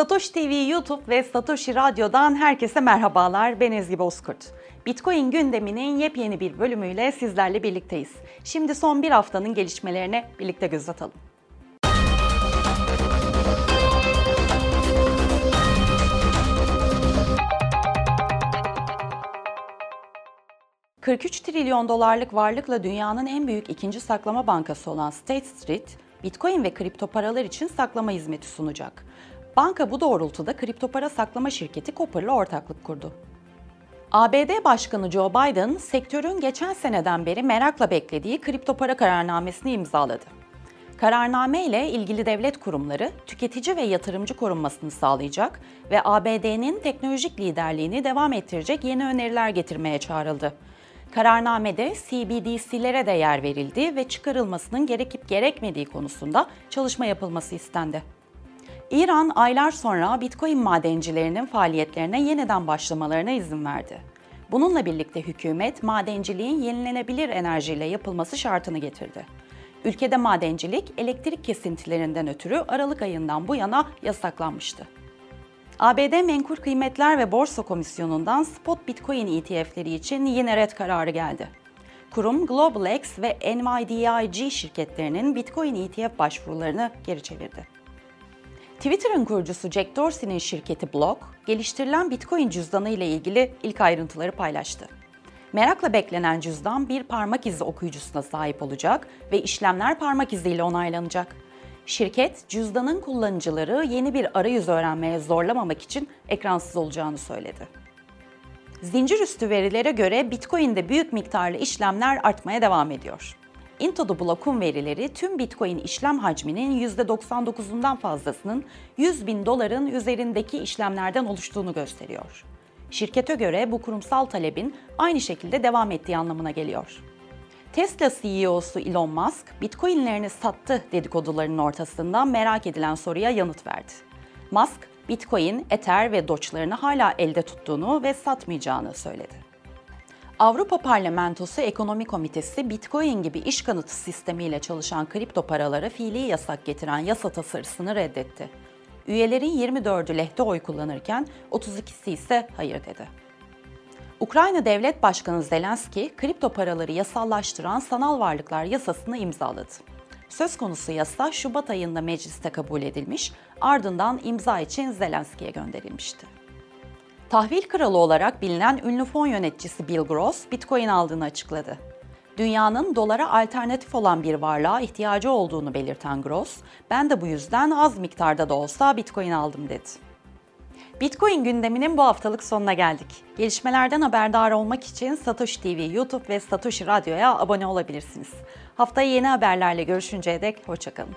Satoshi TV YouTube ve Satoshi Radyo'dan herkese merhabalar. Ben Ezgi Bozkurt. Bitcoin gündeminin yepyeni bir bölümüyle sizlerle birlikteyiz. Şimdi son bir haftanın gelişmelerine birlikte göz atalım. 43 trilyon dolarlık varlıkla dünyanın en büyük ikinci saklama bankası olan State Street, Bitcoin ve kripto paralar için saklama hizmeti sunacak. Banka bu doğrultuda kripto para saklama şirketi Copper'la ortaklık kurdu. ABD Başkanı Joe Biden, sektörün geçen seneden beri merakla beklediği kripto para kararnamesini imzaladı. Kararname ile ilgili devlet kurumları tüketici ve yatırımcı korunmasını sağlayacak ve ABD'nin teknolojik liderliğini devam ettirecek yeni öneriler getirmeye çağrıldı. Kararnamede CBDC'lere de yer verildi ve çıkarılmasının gerekip gerekmediği konusunda çalışma yapılması istendi. İran aylar sonra Bitcoin madencilerinin faaliyetlerine yeniden başlamalarına izin verdi. Bununla birlikte hükümet madenciliğin yenilenebilir enerjiyle yapılması şartını getirdi. Ülkede madencilik elektrik kesintilerinden ötürü Aralık ayından bu yana yasaklanmıştı. ABD Menkul Kıymetler ve Borsa Komisyonu'ndan spot Bitcoin ETF'leri için yine red kararı geldi. Kurum GlobalX ve NYDIG şirketlerinin Bitcoin ETF başvurularını geri çevirdi. Twitter'ın kurucusu Jack Dorsey'nin şirketi Block, geliştirilen Bitcoin cüzdanı ile ilgili ilk ayrıntıları paylaştı. Merakla beklenen cüzdan bir parmak izi okuyucusuna sahip olacak ve işlemler parmak iziyle onaylanacak. Şirket, cüzdanın kullanıcıları yeni bir arayüz öğrenmeye zorlamamak için ekransız olacağını söyledi. Zincir üstü verilere göre Bitcoin'de büyük miktarlı işlemler artmaya devam ediyor. Into the verileri tüm Bitcoin işlem hacminin %99'undan fazlasının 100 bin doların üzerindeki işlemlerden oluştuğunu gösteriyor. Şirkete göre bu kurumsal talebin aynı şekilde devam ettiği anlamına geliyor. Tesla CEO'su Elon Musk, Bitcoin'lerini sattı dedikodularının ortasında merak edilen soruya yanıt verdi. Musk, Bitcoin, Ether ve Doge'larını hala elde tuttuğunu ve satmayacağını söyledi. Avrupa Parlamentosu Ekonomi Komitesi Bitcoin gibi iş kanıtı sistemiyle çalışan kripto paralara fiili yasak getiren yasa tasarısını reddetti. Üyelerin 24'ü lehte oy kullanırken 32'si ise hayır dedi. Ukrayna Devlet Başkanı Zelenski, kripto paraları yasallaştıran sanal varlıklar yasasını imzaladı. Söz konusu yasa Şubat ayında mecliste kabul edilmiş, ardından imza için Zelenski'ye gönderilmişti. Tahvil kralı olarak bilinen ünlü fon yöneticisi Bill Gross, Bitcoin aldığını açıkladı. Dünyanın dolara alternatif olan bir varlığa ihtiyacı olduğunu belirten Gross, ben de bu yüzden az miktarda da olsa Bitcoin aldım dedi. Bitcoin gündeminin bu haftalık sonuna geldik. Gelişmelerden haberdar olmak için Satoshi TV YouTube ve Satoshi Radyo'ya abone olabilirsiniz. Haftaya yeni haberlerle görüşünceye dek hoşçakalın.